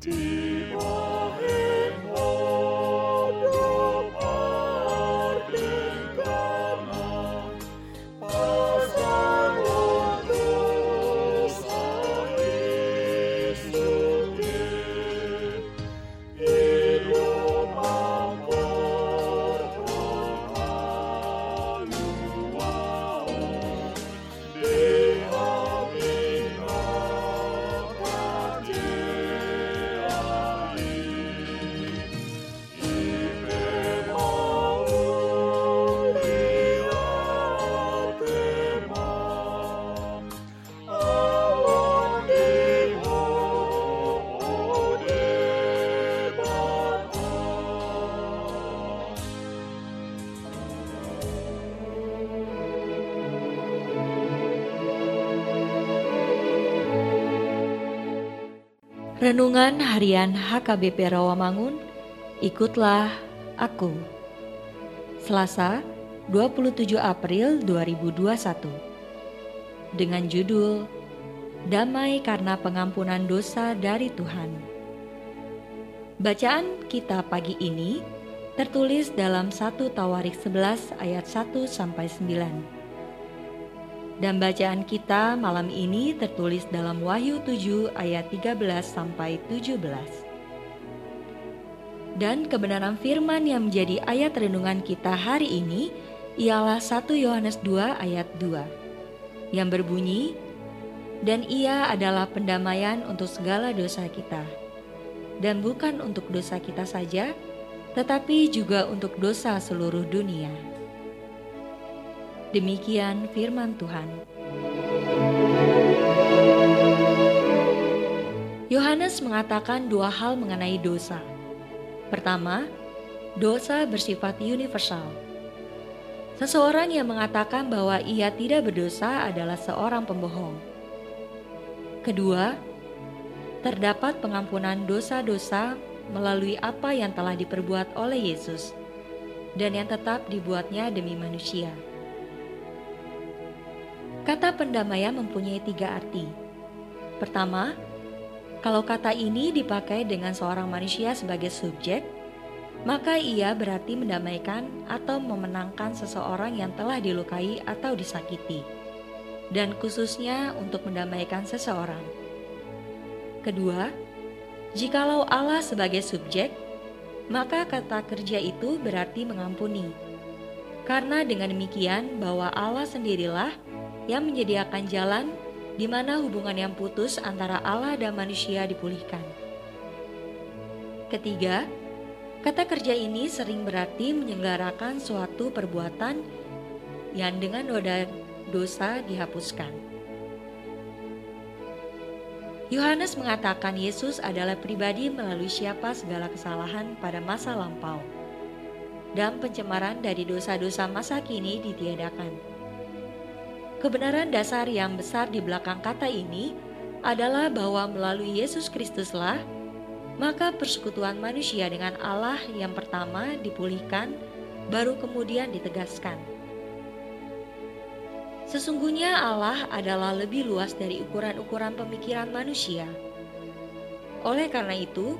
dear. Renungan Harian HKBP Rawamangun, ikutlah aku. Selasa, 27 April 2021. Dengan judul Damai karena pengampunan dosa dari Tuhan. Bacaan kita pagi ini tertulis dalam 1 Tawarik 11 ayat 1 sampai 9. Dan bacaan kita malam ini tertulis dalam Wahyu 7 ayat 13 sampai 17. Dan kebenaran firman yang menjadi ayat renungan kita hari ini ialah 1 Yohanes 2 ayat 2 yang berbunyi dan ia adalah pendamaian untuk segala dosa kita dan bukan untuk dosa kita saja tetapi juga untuk dosa seluruh dunia. Demikian firman Tuhan. Yohanes mengatakan dua hal mengenai dosa. Pertama, dosa bersifat universal. Seseorang yang mengatakan bahwa ia tidak berdosa adalah seorang pembohong. Kedua, terdapat pengampunan dosa-dosa melalui apa yang telah diperbuat oleh Yesus dan yang tetap dibuatnya demi manusia. Kata pendamaian mempunyai tiga arti. Pertama, kalau kata ini dipakai dengan seorang manusia sebagai subjek, maka ia berarti mendamaikan atau memenangkan seseorang yang telah dilukai atau disakiti, dan khususnya untuk mendamaikan seseorang. Kedua, jikalau Allah sebagai subjek, maka kata kerja itu berarti mengampuni. Karena dengan demikian bahwa Allah sendirilah yang menyediakan jalan di mana hubungan yang putus antara Allah dan manusia dipulihkan. Ketiga, kata kerja ini sering berarti menyelenggarakan suatu perbuatan yang dengan noda dosa dihapuskan. Yohanes mengatakan Yesus adalah pribadi melalui siapa segala kesalahan pada masa lampau, dan pencemaran dari dosa-dosa masa kini ditiadakan. Kebenaran dasar yang besar di belakang kata ini adalah bahwa melalui Yesus Kristuslah, maka persekutuan manusia dengan Allah yang pertama dipulihkan, baru kemudian ditegaskan. Sesungguhnya Allah adalah lebih luas dari ukuran-ukuran pemikiran manusia. Oleh karena itu,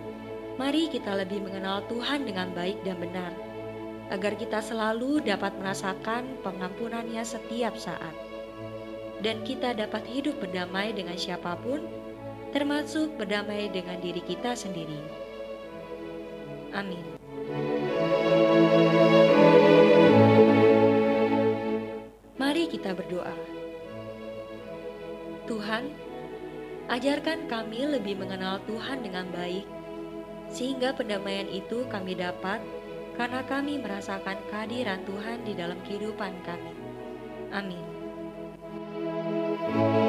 mari kita lebih mengenal Tuhan dengan baik dan benar, agar kita selalu dapat merasakan pengampunannya setiap saat dan kita dapat hidup berdamai dengan siapa pun, termasuk berdamai dengan diri kita sendiri. Amin. Mari kita berdoa. Tuhan, ajarkan kami lebih mengenal Tuhan dengan baik, sehingga pendamaian itu kami dapat karena kami merasakan kehadiran Tuhan di dalam kehidupan kami. Amin. Bye.